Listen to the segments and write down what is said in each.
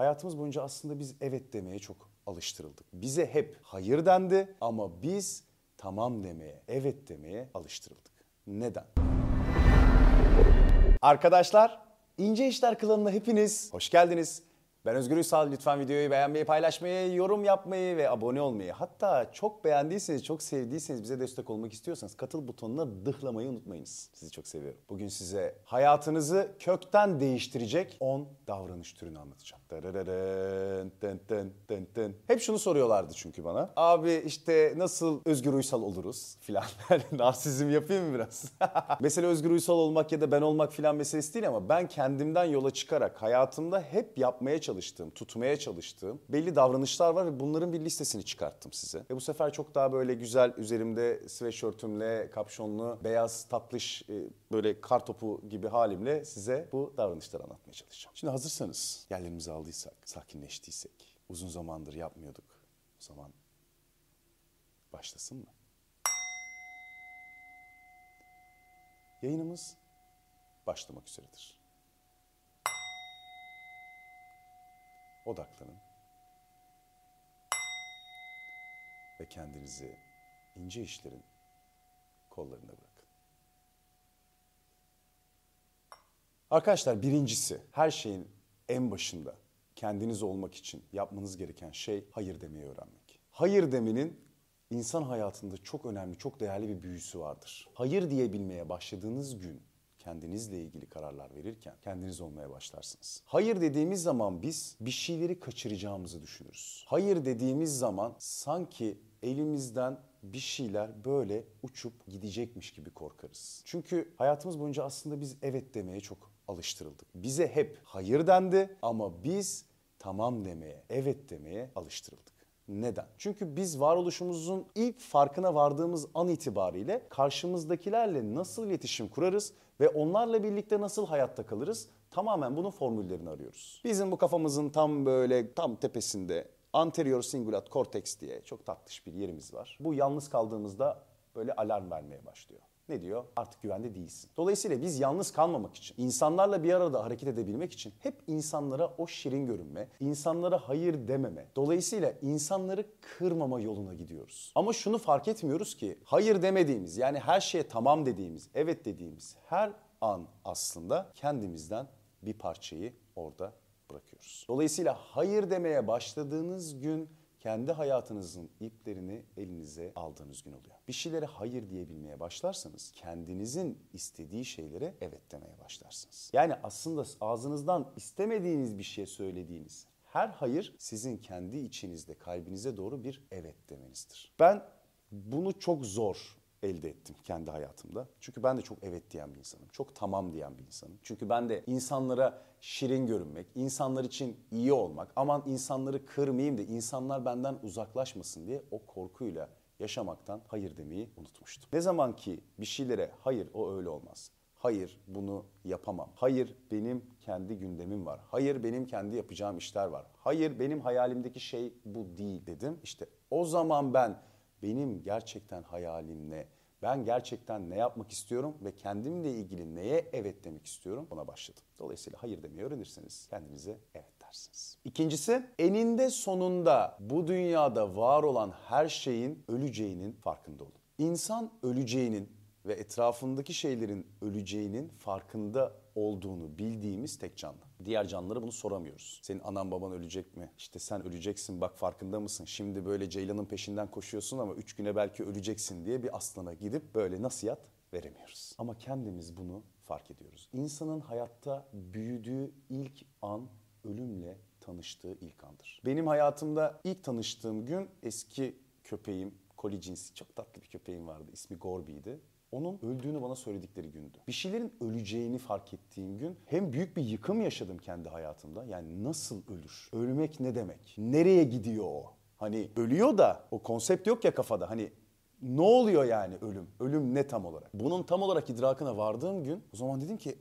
Hayatımız boyunca aslında biz evet demeye çok alıştırıldık. Bize hep hayır dendi ama biz tamam demeye, evet demeye alıştırıldık. Neden? Arkadaşlar, İnce İşler Klanı'na hepiniz hoş geldiniz. Ben Özgür Ünsal. Lütfen videoyu beğenmeyi, paylaşmayı, yorum yapmayı ve abone olmayı. Hatta çok beğendiyseniz, çok sevdiyseniz, bize destek olmak istiyorsanız katıl butonuna dıhlamayı unutmayınız. Sizi çok seviyorum. Bugün size hayatınızı kökten değiştirecek 10 davranış türünü anlatacağım. Darararın, tın tın tın tın. Hep şunu soruyorlardı çünkü bana. Abi işte nasıl Özgür Uysal oluruz filan. Narsizm yapayım mı biraz? Mesela Özgür Uysal olmak ya da ben olmak filan meselesi değil ama ben kendimden yola çıkarak hayatımda hep yapmaya çalıştığım, tutmaya çalıştığım belli davranışlar var ve bunların bir listesini çıkarttım size. Ve bu sefer çok daha böyle güzel üzerimde sweatshirtümle, kapşonlu, beyaz tatlış e, böyle kar topu gibi halimle size bu davranışları anlatmaya çalışacağım. Şimdi hazırsanız yerlerimizi aldıysak, sakinleştiysek, uzun zamandır yapmıyorduk. O zaman başlasın mı? Yayınımız başlamak üzeredir. Odaklanın. Ve kendinizi ince işlerin kollarına bırakın. Arkadaşlar birincisi her şeyin en başında kendiniz olmak için yapmanız gereken şey hayır demeyi öğrenmek. Hayır demenin insan hayatında çok önemli, çok değerli bir büyüsü vardır. Hayır diyebilmeye başladığınız gün kendinizle ilgili kararlar verirken kendiniz olmaya başlarsınız. Hayır dediğimiz zaman biz bir şeyleri kaçıracağımızı düşünürüz. Hayır dediğimiz zaman sanki elimizden bir şeyler böyle uçup gidecekmiş gibi korkarız. Çünkü hayatımız boyunca aslında biz evet demeye çok alıştırıldık. Bize hep hayır dendi ama biz tamam demeye, evet demeye alıştırıldık. Neden? Çünkü biz varoluşumuzun ilk farkına vardığımız an itibariyle karşımızdakilerle nasıl iletişim kurarız ve onlarla birlikte nasıl hayatta kalırız? Tamamen bunun formüllerini arıyoruz. Bizim bu kafamızın tam böyle tam tepesinde anterior singulat cortex diye çok tatlış bir yerimiz var. Bu yalnız kaldığımızda böyle alarm vermeye başlıyor. Ne diyor? Artık güvende değilsin. Dolayısıyla biz yalnız kalmamak için, insanlarla bir arada hareket edebilmek için hep insanlara o şirin görünme, insanlara hayır dememe, dolayısıyla insanları kırmama yoluna gidiyoruz. Ama şunu fark etmiyoruz ki hayır demediğimiz yani her şeye tamam dediğimiz, evet dediğimiz her an aslında kendimizden bir parçayı orada bırakıyoruz. Dolayısıyla hayır demeye başladığınız gün kendi hayatınızın iplerini elinize aldığınız gün oluyor. Bir şeylere hayır diyebilmeye başlarsanız kendinizin istediği şeylere evet demeye başlarsınız. Yani aslında ağzınızdan istemediğiniz bir şey söylediğiniz her hayır sizin kendi içinizde kalbinize doğru bir evet demenizdir. Ben bunu çok zor elde ettim kendi hayatımda. Çünkü ben de çok evet diyen bir insanım. Çok tamam diyen bir insanım. Çünkü ben de insanlara şirin görünmek, insanlar için iyi olmak, aman insanları kırmayayım da insanlar benden uzaklaşmasın diye o korkuyla yaşamaktan hayır demeyi unutmuştum. Ne zaman ki bir şeylere hayır o öyle olmaz. Hayır bunu yapamam. Hayır benim kendi gündemim var. Hayır benim kendi yapacağım işler var. Hayır benim hayalimdeki şey bu değil dedim. İşte o zaman ben benim gerçekten hayalim ne? Ben gerçekten ne yapmak istiyorum ve kendimle ilgili neye evet demek istiyorum ona başladım. Dolayısıyla hayır demeyi öğrenirseniz kendinize evet dersiniz. İkincisi eninde sonunda bu dünyada var olan her şeyin öleceğinin farkında olun. İnsan öleceğinin ve etrafındaki şeylerin öleceğinin farkında olduğunu bildiğimiz tek canlı. Diğer canlılara bunu soramıyoruz. Senin anan baban ölecek mi? İşte sen öleceksin bak farkında mısın? Şimdi böyle Ceylan'ın peşinden koşuyorsun ama üç güne belki öleceksin diye bir aslana gidip böyle nasihat veremiyoruz. Ama kendimiz bunu fark ediyoruz. İnsanın hayatta büyüdüğü ilk an ölümle tanıştığı ilk andır. Benim hayatımda ilk tanıştığım gün eski köpeğim, koli cinsi çok tatlı bir köpeğim vardı. İsmi Gorby'ydi. Onun öldüğünü bana söyledikleri gündü. Bir şeylerin öleceğini fark ettiğim gün hem büyük bir yıkım yaşadım kendi hayatımda. Yani nasıl ölür? Ölmek ne demek? Nereye gidiyor o? Hani ölüyor da o konsept yok ya kafada. Hani ne oluyor yani ölüm? Ölüm ne tam olarak? Bunun tam olarak idrakına vardığım gün o zaman dedim ki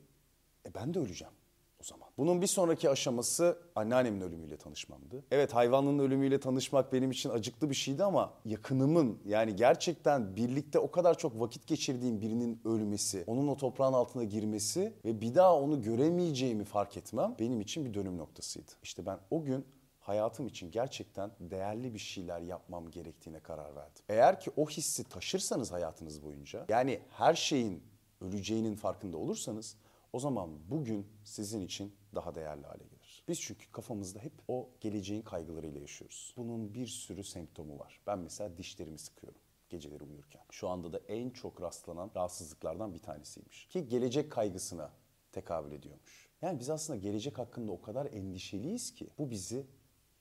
e ben de öleceğim. O zaman. Bunun bir sonraki aşaması anneannemin ölümüyle tanışmamdı. Evet hayvanın ölümüyle tanışmak benim için acıklı bir şeydi ama yakınımın yani gerçekten birlikte o kadar çok vakit geçirdiğim birinin ölmesi, onun o toprağın altına girmesi ve bir daha onu göremeyeceğimi fark etmem benim için bir dönüm noktasıydı. İşte ben o gün hayatım için gerçekten değerli bir şeyler yapmam gerektiğine karar verdim. Eğer ki o hissi taşırsanız hayatınız boyunca yani her şeyin öleceğinin farkında olursanız o zaman bugün sizin için daha değerli hale gelir. Biz çünkü kafamızda hep o geleceğin kaygılarıyla yaşıyoruz. Bunun bir sürü semptomu var. Ben mesela dişlerimi sıkıyorum geceleri uyurken. Şu anda da en çok rastlanan rahatsızlıklardan bir tanesiymiş. Ki gelecek kaygısına tekabül ediyormuş. Yani biz aslında gelecek hakkında o kadar endişeliyiz ki bu bizi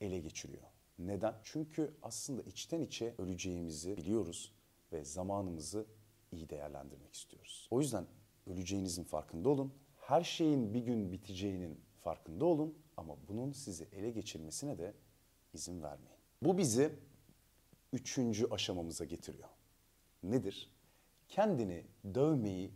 ele geçiriyor. Neden? Çünkü aslında içten içe öleceğimizi biliyoruz ve zamanımızı iyi değerlendirmek istiyoruz. O yüzden öleceğinizin farkında olun. Her şeyin bir gün biteceğinin farkında olun ama bunun sizi ele geçirmesine de izin vermeyin. Bu bizi üçüncü aşamamıza getiriyor. Nedir? Kendini dövmeyi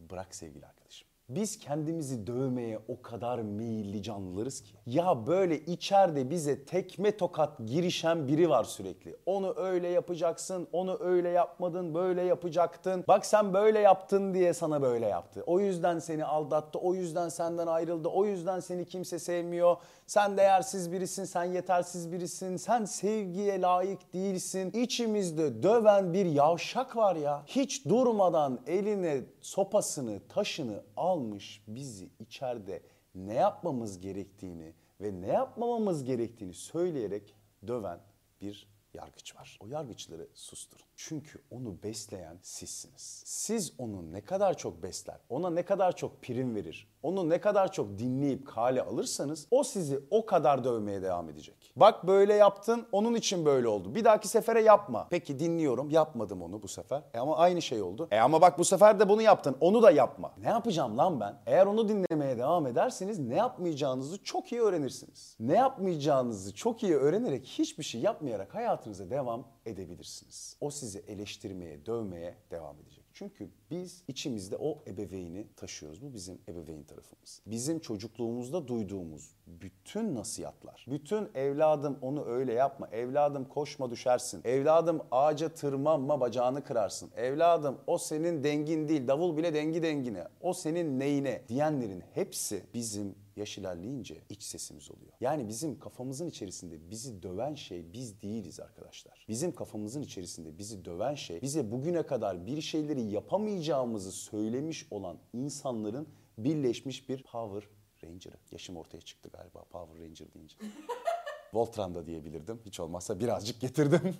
bırak sevgili arkadaşım. Biz kendimizi dövmeye o kadar meyilli canlılarız ki. Ya böyle içeride bize tekme tokat girişen biri var sürekli. Onu öyle yapacaksın, onu öyle yapmadın, böyle yapacaktın. Bak sen böyle yaptın diye sana böyle yaptı. O yüzden seni aldattı, o yüzden senden ayrıldı, o yüzden seni kimse sevmiyor. Sen değersiz birisin, sen yetersiz birisin, sen sevgiye layık değilsin. İçimizde döven bir yavşak var ya. Hiç durmadan eline sopasını, taşını almış bizi içeride ne yapmamız gerektiğini ve ne yapmamamız gerektiğini söyleyerek döven bir yargıç var. O yargıçları susturun. Çünkü onu besleyen sizsiniz. Siz onu ne kadar çok besler, ona ne kadar çok prim verir, onu ne kadar çok dinleyip kale alırsanız o sizi o kadar dövmeye devam edecek. Bak böyle yaptın, onun için böyle oldu. Bir dahaki sefere yapma. Peki dinliyorum, yapmadım onu bu sefer. E ama aynı şey oldu. E ama bak bu sefer de bunu yaptın, onu da yapma. Ne yapacağım lan ben? Eğer onu dinlemeye devam ederseniz ne yapmayacağınızı çok iyi öğrenirsiniz. Ne yapmayacağınızı çok iyi öğrenerek hiçbir şey yapmayarak hayatınıza devam edebilirsiniz. O sizi eleştirmeye, dövmeye devam edecek. Çünkü biz içimizde o ebeveyni taşıyoruz. Bu bizim ebeveyn tarafımız. Bizim çocukluğumuzda duyduğumuz bütün nasihatlar, bütün evladım onu öyle yapma, evladım koşma düşersin, evladım ağaca tırmanma bacağını kırarsın, evladım o senin dengin değil, davul bile dengi dengine, o senin neyine diyenlerin hepsi bizim yaş ilerleyince iç sesimiz oluyor. Yani bizim kafamızın içerisinde bizi döven şey biz değiliz arkadaşlar. Bizim kafamızın içerisinde bizi döven şey bize bugüne kadar bir şeyleri yapamayacağımızı söylemiş olan insanların birleşmiş bir Power Ranger'ı. Yaşım ortaya çıktı galiba Power Ranger deyince. Voltran'da diyebilirdim. Hiç olmazsa birazcık getirdim.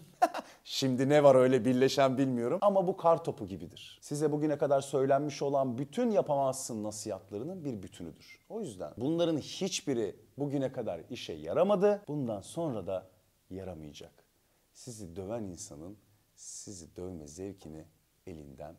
Şimdi ne var öyle birleşen bilmiyorum. Ama bu kar topu gibidir. Size bugüne kadar söylenmiş olan bütün yapamazsın nasihatlarının bir bütünüdür. O yüzden bunların hiçbiri bugüne kadar işe yaramadı. Bundan sonra da yaramayacak. Sizi döven insanın sizi dövme zevkini elinden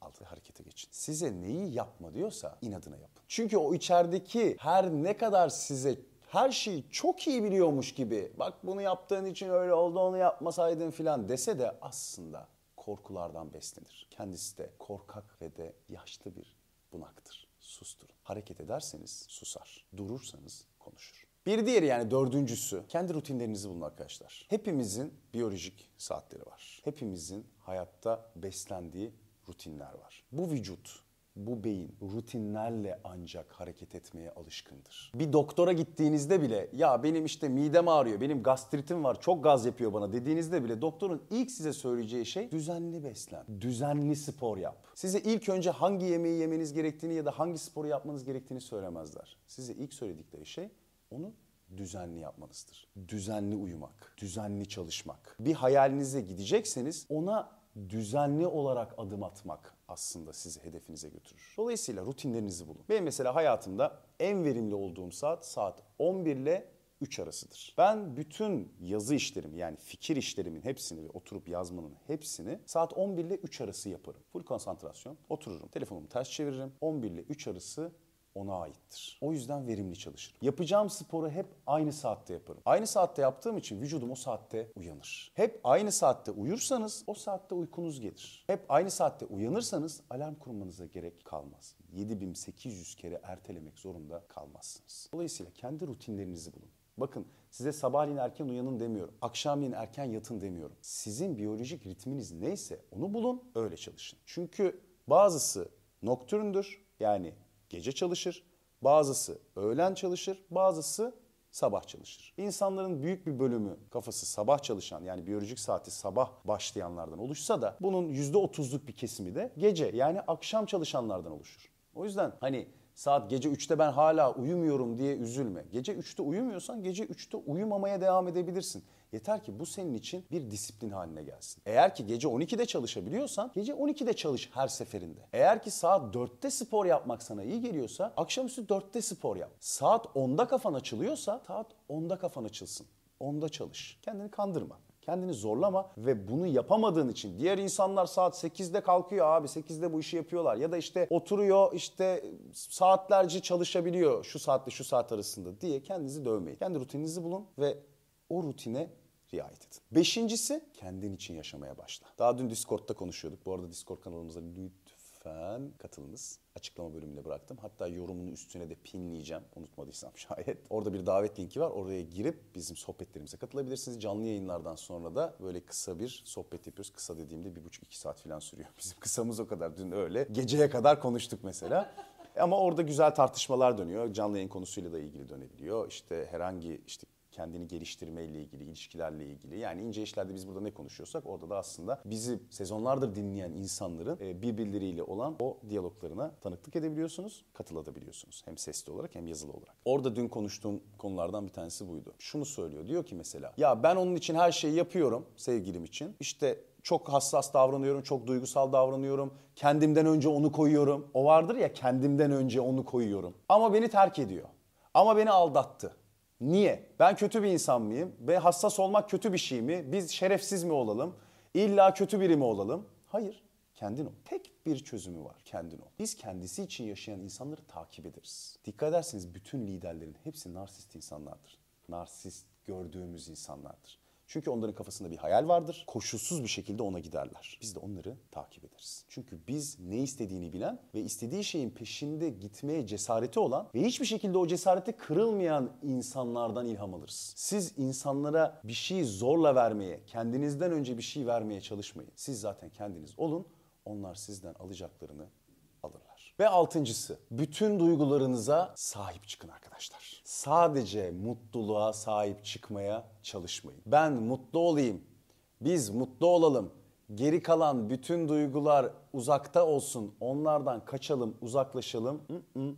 altı harekete geçin. Size neyi yapma diyorsa inadına yapın. Çünkü o içerideki her ne kadar size her şeyi çok iyi biliyormuş gibi bak bunu yaptığın için öyle oldu onu yapmasaydın filan dese de aslında korkulardan beslenir. Kendisi de korkak ve de yaşlı bir bunaktır. Susturun. Hareket ederseniz susar. Durursanız konuşur. Bir diğeri yani dördüncüsü kendi rutinlerinizi bulun arkadaşlar. Hepimizin biyolojik saatleri var. Hepimizin hayatta beslendiği rutinler var. Bu vücut bu beyin rutinlerle ancak hareket etmeye alışkındır. Bir doktora gittiğinizde bile ya benim işte midem ağrıyor, benim gastritim var, çok gaz yapıyor bana dediğinizde bile doktorun ilk size söyleyeceği şey düzenli beslen, düzenli spor yap. Size ilk önce hangi yemeği yemeniz gerektiğini ya da hangi sporu yapmanız gerektiğini söylemezler. Size ilk söyledikleri şey onu düzenli yapmanızdır. Düzenli uyumak, düzenli çalışmak. Bir hayalinize gidecekseniz ona düzenli olarak adım atmak aslında sizi hedefinize götürür. Dolayısıyla rutinlerinizi bulun. Benim mesela hayatımda en verimli olduğum saat saat 11 ile 3 arasıdır. Ben bütün yazı işlerimi yani fikir işlerimin hepsini ve oturup yazmanın hepsini saat 11 ile 3 arası yaparım. Full konsantrasyon. Otururum. Telefonumu ters çeviririm. 11 ile 3 arası ona aittir. O yüzden verimli çalışırım. Yapacağım sporu hep aynı saatte yaparım. Aynı saatte yaptığım için vücudum o saatte uyanır. Hep aynı saatte uyursanız o saatte uykunuz gelir. Hep aynı saatte uyanırsanız alarm kurmanıza gerek kalmaz. 7800 kere ertelemek zorunda kalmazsınız. Dolayısıyla kendi rutinlerinizi bulun. Bakın size sabahleyin erken uyanın demiyorum. Akşamleyin erken yatın demiyorum. Sizin biyolojik ritminiz neyse onu bulun, öyle çalışın. Çünkü bazısı noktürndür yani gece çalışır. Bazısı öğlen çalışır, bazısı sabah çalışır. İnsanların büyük bir bölümü kafası sabah çalışan yani biyolojik saati sabah başlayanlardan oluşsa da bunun %30'luk bir kesimi de gece yani akşam çalışanlardan oluşur. O yüzden hani saat gece 3'te ben hala uyumuyorum diye üzülme. Gece 3'te uyumuyorsan gece 3'te uyumamaya devam edebilirsin. Yeter ki bu senin için bir disiplin haline gelsin. Eğer ki gece 12'de çalışabiliyorsan gece 12'de çalış her seferinde. Eğer ki saat 4'te spor yapmak sana iyi geliyorsa akşamüstü 4'te spor yap. Saat 10'da kafan açılıyorsa saat 10'da kafan açılsın. 10'da çalış. Kendini kandırma. Kendini zorlama ve bunu yapamadığın için diğer insanlar saat 8'de kalkıyor abi 8'de bu işi yapıyorlar ya da işte oturuyor işte saatlerce çalışabiliyor şu saatle şu saat arasında diye kendinizi dövmeyin. Kendi rutininizi bulun ve o rutine riayet edin. Beşincisi kendin için yaşamaya başla. Daha dün Discord'da konuşuyorduk. Bu arada Discord kanalımıza lütfen katılınız. Açıklama bölümüne bıraktım. Hatta yorumunu üstüne de pinleyeceğim. Unutmadıysam şayet. Orada bir davet linki var. Oraya girip bizim sohbetlerimize katılabilirsiniz. Canlı yayınlardan sonra da böyle kısa bir sohbet yapıyoruz. Kısa dediğimde bir buçuk iki saat falan sürüyor. Bizim kısamız o kadar. Dün öyle. Geceye kadar konuştuk mesela. Ama orada güzel tartışmalar dönüyor. Canlı yayın konusuyla da ilgili dönebiliyor. İşte herhangi işte kendini geliştirmeyle ilgili, ilişkilerle ilgili. Yani ince işlerde biz burada ne konuşuyorsak orada da aslında bizi sezonlardır dinleyen insanların e, birbirleriyle olan o diyaloglarına tanıklık edebiliyorsunuz, katılabiliyorsunuz. Hem sesli olarak hem yazılı olarak. Orada dün konuştuğum konulardan bir tanesi buydu. Şunu söylüyor, diyor ki mesela ya ben onun için her şeyi yapıyorum sevgilim için. İşte çok hassas davranıyorum, çok duygusal davranıyorum. Kendimden önce onu koyuyorum. O vardır ya kendimden önce onu koyuyorum. Ama beni terk ediyor. Ama beni aldattı. Niye? Ben kötü bir insan mıyım? Ve hassas olmak kötü bir şey mi? Biz şerefsiz mi olalım? İlla kötü biri mi olalım? Hayır. Kendin ol. Tek bir çözümü var. Kendin ol. Biz kendisi için yaşayan insanları takip ederiz. Dikkat ederseniz bütün liderlerin hepsi narsist insanlardır. Narsist gördüğümüz insanlardır. Çünkü onların kafasında bir hayal vardır. Koşulsuz bir şekilde ona giderler. Biz de onları takip ederiz. Çünkü biz ne istediğini bilen ve istediği şeyin peşinde gitmeye cesareti olan ve hiçbir şekilde o cesareti kırılmayan insanlardan ilham alırız. Siz insanlara bir şeyi zorla vermeye, kendinizden önce bir şey vermeye çalışmayın. Siz zaten kendiniz olun. Onlar sizden alacaklarını alırlar. Ve altıncısı, bütün duygularınıza sahip çıkın arkadaşlar. Sadece mutluluğa sahip çıkmaya çalışmayın. Ben mutlu olayım, biz mutlu olalım, geri kalan bütün duygular uzakta olsun, onlardan kaçalım, uzaklaşalım. Hı-hı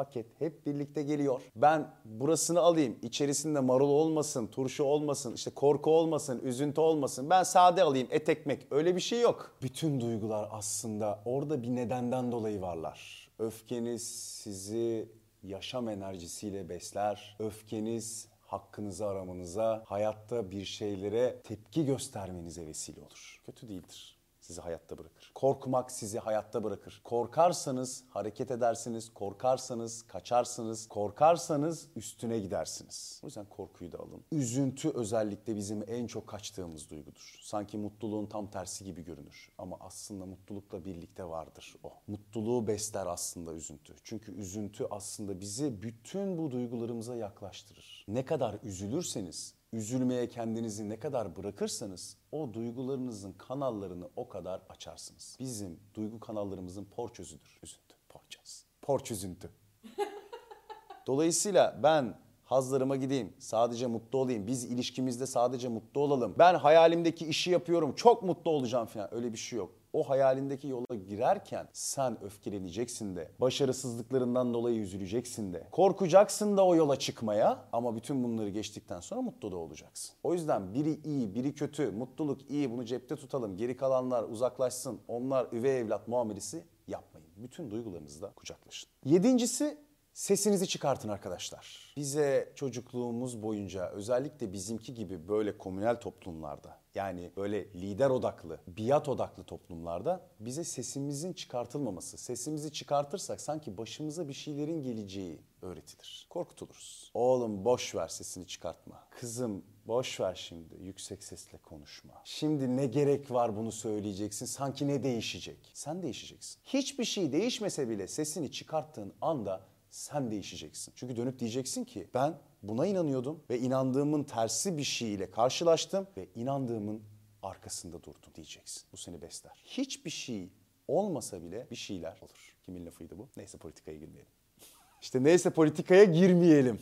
paket hep birlikte geliyor. Ben burasını alayım, içerisinde marul olmasın, turşu olmasın, işte korku olmasın, üzüntü olmasın. Ben sade alayım, et ekmek. Öyle bir şey yok. Bütün duygular aslında orada bir nedenden dolayı varlar. Öfkeniz sizi yaşam enerjisiyle besler. Öfkeniz hakkınızı aramanıza, hayatta bir şeylere tepki göstermenize vesile olur. Kötü değildir sizi hayatta bırakır. Korkmak sizi hayatta bırakır. Korkarsanız hareket edersiniz, korkarsanız kaçarsınız, korkarsanız üstüne gidersiniz. O yüzden korkuyu da alın. Üzüntü özellikle bizim en çok kaçtığımız duygudur. Sanki mutluluğun tam tersi gibi görünür. Ama aslında mutlulukla birlikte vardır o. Mutluluğu besler aslında üzüntü. Çünkü üzüntü aslında bizi bütün bu duygularımıza yaklaştırır. Ne kadar üzülürseniz üzülmeye kendinizi ne kadar bırakırsanız o duygularınızın kanallarını o kadar açarsınız. Bizim duygu kanallarımızın porçözüdür. Üzüntü, porçöz. Porç üzüntü. Dolayısıyla ben hazlarıma gideyim, sadece mutlu olayım, biz ilişkimizde sadece mutlu olalım. Ben hayalimdeki işi yapıyorum, çok mutlu olacağım falan. Öyle bir şey yok o hayalindeki yola girerken sen öfkeleneceksin de, başarısızlıklarından dolayı üzüleceksin de, korkacaksın da o yola çıkmaya ama bütün bunları geçtikten sonra mutlu da olacaksın. O yüzden biri iyi, biri kötü, mutluluk iyi bunu cepte tutalım, geri kalanlar uzaklaşsın, onlar üvey evlat muamelesi yapmayın. Bütün duygularınızla kucaklaşın. Yedincisi Sesinizi çıkartın arkadaşlar. Bize çocukluğumuz boyunca özellikle bizimki gibi böyle komünel toplumlarda yani böyle lider odaklı, biat odaklı toplumlarda bize sesimizin çıkartılmaması, sesimizi çıkartırsak sanki başımıza bir şeylerin geleceği öğretilir. Korkutuluruz. Oğlum boş ver sesini çıkartma. Kızım boş ver şimdi yüksek sesle konuşma. Şimdi ne gerek var bunu söyleyeceksin? Sanki ne değişecek? Sen değişeceksin. Hiçbir şey değişmese bile sesini çıkarttığın anda sen değişeceksin. Çünkü dönüp diyeceksin ki ben buna inanıyordum ve inandığımın tersi bir şeyle karşılaştım ve inandığımın arkasında durdum diyeceksin. Bu seni besler. Hiçbir şey olmasa bile bir şeyler olur. Kimin lafıydı bu? Neyse politikaya girmeyelim. İşte neyse politikaya girmeyelim.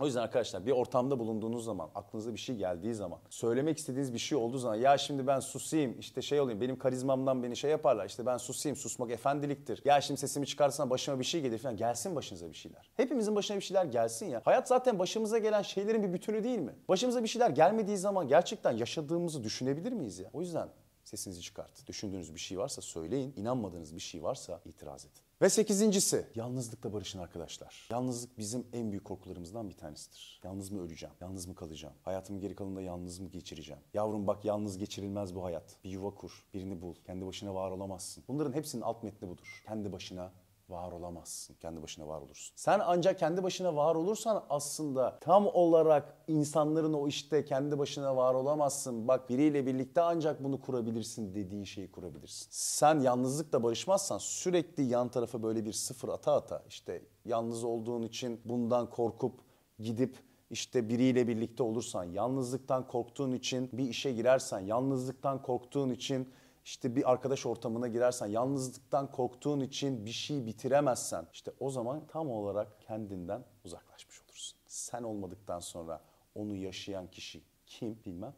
O yüzden arkadaşlar bir ortamda bulunduğunuz zaman, aklınıza bir şey geldiği zaman, söylemek istediğiniz bir şey olduğu zaman ya şimdi ben susayım, işte şey olayım, benim karizmamdan beni şey yaparlar, işte ben susayım, susmak efendiliktir. Ya şimdi sesimi çıkarsam başıma bir şey gelir falan. Gelsin başınıza bir şeyler. Hepimizin başına bir şeyler gelsin ya. Hayat zaten başımıza gelen şeylerin bir bütünü değil mi? Başımıza bir şeyler gelmediği zaman gerçekten yaşadığımızı düşünebilir miyiz ya? O yüzden sesinizi çıkartın. Düşündüğünüz bir şey varsa söyleyin, inanmadığınız bir şey varsa itiraz edin. Ve sekizincisi, yalnızlıkla barışın arkadaşlar. Yalnızlık bizim en büyük korkularımızdan bir tanesidir. Yalnız mı öleceğim? Yalnız mı kalacağım? Hayatımın geri kalanında yalnız mı geçireceğim? Yavrum bak yalnız geçirilmez bu hayat. Bir yuva kur, birini bul. Kendi başına var olamazsın. Bunların hepsinin alt metni budur. Kendi başına var olamazsın. Kendi başına var olursun. Sen ancak kendi başına var olursan aslında tam olarak insanların o işte kendi başına var olamazsın. Bak biriyle birlikte ancak bunu kurabilirsin dediğin şeyi kurabilirsin. Sen yalnızlıkla barışmazsan sürekli yan tarafa böyle bir sıfır ata ata işte yalnız olduğun için bundan korkup gidip işte biriyle birlikte olursan, yalnızlıktan korktuğun için bir işe girersen, yalnızlıktan korktuğun için işte bir arkadaş ortamına girersen, yalnızlıktan korktuğun için bir şey bitiremezsen işte o zaman tam olarak kendinden uzaklaşmış olursun. Sen olmadıktan sonra onu yaşayan kişi kim bilmem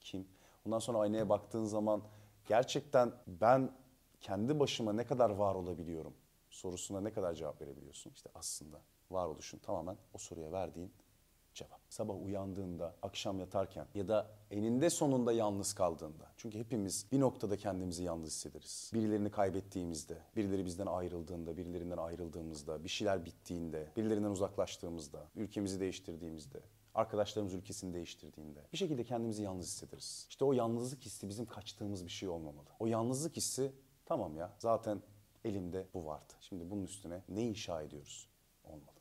kim. Ondan sonra aynaya baktığın zaman gerçekten ben kendi başıma ne kadar var olabiliyorum sorusuna ne kadar cevap verebiliyorsun? İşte aslında varoluşun tamamen o soruya verdiğin cevap. Sabah uyandığında, akşam yatarken ya da eninde sonunda yalnız kaldığında. Çünkü hepimiz bir noktada kendimizi yalnız hissederiz. Birilerini kaybettiğimizde, birileri bizden ayrıldığında, birilerinden ayrıldığımızda, bir şeyler bittiğinde, birilerinden uzaklaştığımızda, ülkemizi değiştirdiğimizde, arkadaşlarımız ülkesini değiştirdiğinde bir şekilde kendimizi yalnız hissederiz. İşte o yalnızlık hissi bizim kaçtığımız bir şey olmamalı. O yalnızlık hissi tamam ya zaten elimde bu vardı. Şimdi bunun üstüne ne inşa ediyoruz? Olmalı.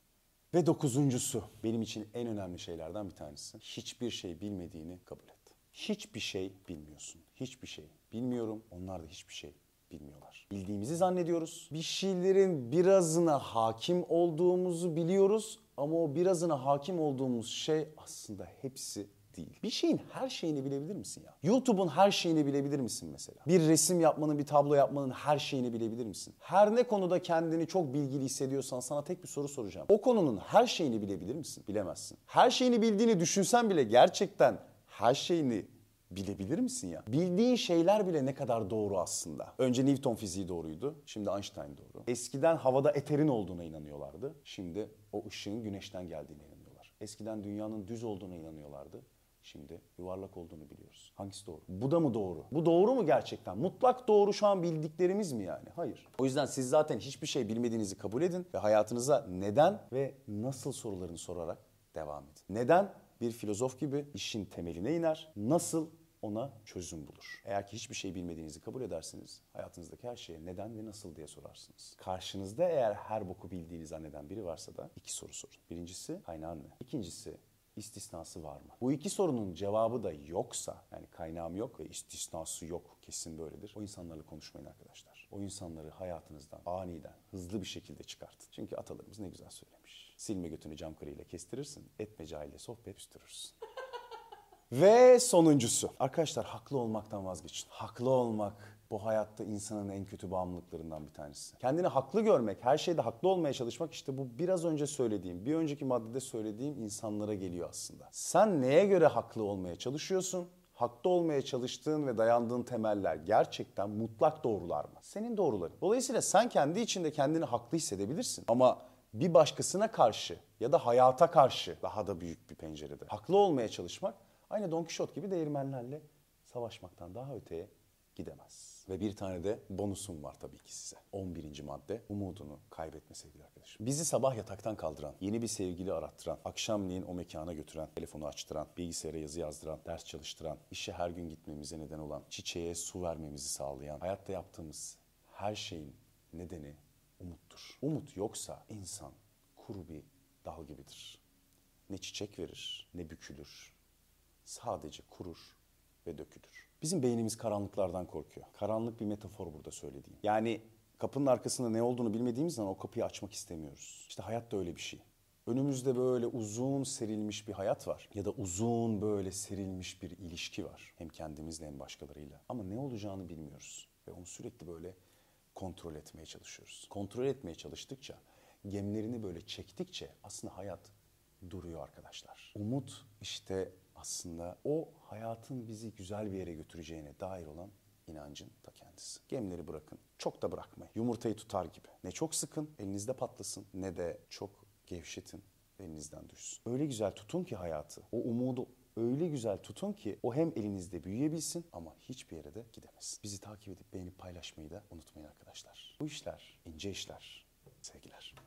Ve dokuzuncusu benim için en önemli şeylerden bir tanesi. Hiçbir şey bilmediğini kabul et. Hiçbir şey bilmiyorsun. Hiçbir şey bilmiyorum. Onlar da hiçbir şey bilmiyorlar. Bildiğimizi zannediyoruz. Bir şeylerin birazına hakim olduğumuzu biliyoruz ama o birazına hakim olduğumuz şey aslında hepsi değil. Bir şeyin her şeyini bilebilir misin ya? YouTube'un her şeyini bilebilir misin mesela? Bir resim yapmanın, bir tablo yapmanın her şeyini bilebilir misin? Her ne konuda kendini çok bilgili hissediyorsan sana tek bir soru soracağım. O konunun her şeyini bilebilir misin? Bilemezsin. Her şeyini bildiğini düşünsen bile gerçekten her şeyini bilebilir misin ya? Bildiğin şeyler bile ne kadar doğru aslında. Önce Newton fiziği doğruydu, şimdi Einstein doğru. Eskiden havada eterin olduğuna inanıyorlardı, şimdi o ışığın güneşten geldiğine inanıyorlar. Eskiden dünyanın düz olduğuna inanıyorlardı, Şimdi yuvarlak olduğunu biliyoruz. Hangisi doğru? Bu da mı doğru? Bu doğru mu gerçekten? Mutlak doğru şu an bildiklerimiz mi yani? Hayır. O yüzden siz zaten hiçbir şey bilmediğinizi kabul edin ve hayatınıza neden ve nasıl sorularını sorarak devam edin. Neden? Bir filozof gibi işin temeline iner. Nasıl? ona çözüm bulur. Eğer ki hiçbir şey bilmediğinizi kabul edersiniz, hayatınızdaki her şeye neden ve nasıl diye sorarsınız. Karşınızda eğer her boku bildiğini zanneden biri varsa da iki soru sorun. Birincisi kaynağın ne? İkincisi istisnası var mı? Bu iki sorunun cevabı da yoksa yani kaynağım yok ve istisnası yok kesin böyledir. O insanlarla konuşmayın arkadaşlar. O insanları hayatınızdan aniden hızlı bir şekilde çıkartın. Çünkü atalarımız ne güzel söylemiş. Silme götünü cam kırıyla kestirirsin, etme cahille sohbet üstürürsün. Ve sonuncusu. Arkadaşlar haklı olmaktan vazgeçin. Haklı olmak bu hayatta insanın en kötü bağımlılıklarından bir tanesi. Kendini haklı görmek, her şeyde haklı olmaya çalışmak işte bu biraz önce söylediğim, bir önceki maddede söylediğim insanlara geliyor aslında. Sen neye göre haklı olmaya çalışıyorsun? Haklı olmaya çalıştığın ve dayandığın temeller gerçekten mutlak doğrular mı? Senin doğruların. Dolayısıyla sen kendi içinde kendini haklı hissedebilirsin. Ama bir başkasına karşı ya da hayata karşı daha da büyük bir pencerede haklı olmaya çalışmak aynı Don Quixote gibi değirmenlerle savaşmaktan daha öteye gidemez. Ve bir tane de bonusum var tabii ki size. 11. madde umudunu kaybetme sevgili arkadaşım. Bizi sabah yataktan kaldıran, yeni bir sevgili arattıran, akşamleyin o mekana götüren, telefonu açtıran, bilgisayara yazı yazdıran, ders çalıştıran, işe her gün gitmemize neden olan, çiçeğe su vermemizi sağlayan, hayatta yaptığımız her şeyin nedeni umuttur. Umut yoksa insan kuru bir dal gibidir. Ne çiçek verir, ne bükülür. Sadece kurur ve dökülür. Bizim beynimiz karanlıklardan korkuyor. Karanlık bir metafor burada söylediğim. Yani kapının arkasında ne olduğunu bilmediğimiz zaman o kapıyı açmak istemiyoruz. İşte hayat da öyle bir şey. Önümüzde böyle uzun serilmiş bir hayat var. Ya da uzun böyle serilmiş bir ilişki var. Hem kendimizle hem başkalarıyla. Ama ne olacağını bilmiyoruz. Ve onu sürekli böyle kontrol etmeye çalışıyoruz. Kontrol etmeye çalıştıkça, gemlerini böyle çektikçe aslında hayat duruyor arkadaşlar. Umut işte aslında o hayatın bizi güzel bir yere götüreceğine dair olan inancın ta kendisi. Gemleri bırakın. Çok da bırakmayın. Yumurtayı tutar gibi. Ne çok sıkın, elinizde patlasın ne de çok gevşetin, elinizden düşsün. Öyle güzel tutun ki hayatı. O umudu öyle güzel tutun ki o hem elinizde büyüyebilsin ama hiçbir yere de gidemesin. Bizi takip edip beğenip paylaşmayı da unutmayın arkadaşlar. Bu işler ince işler. Sevgiler.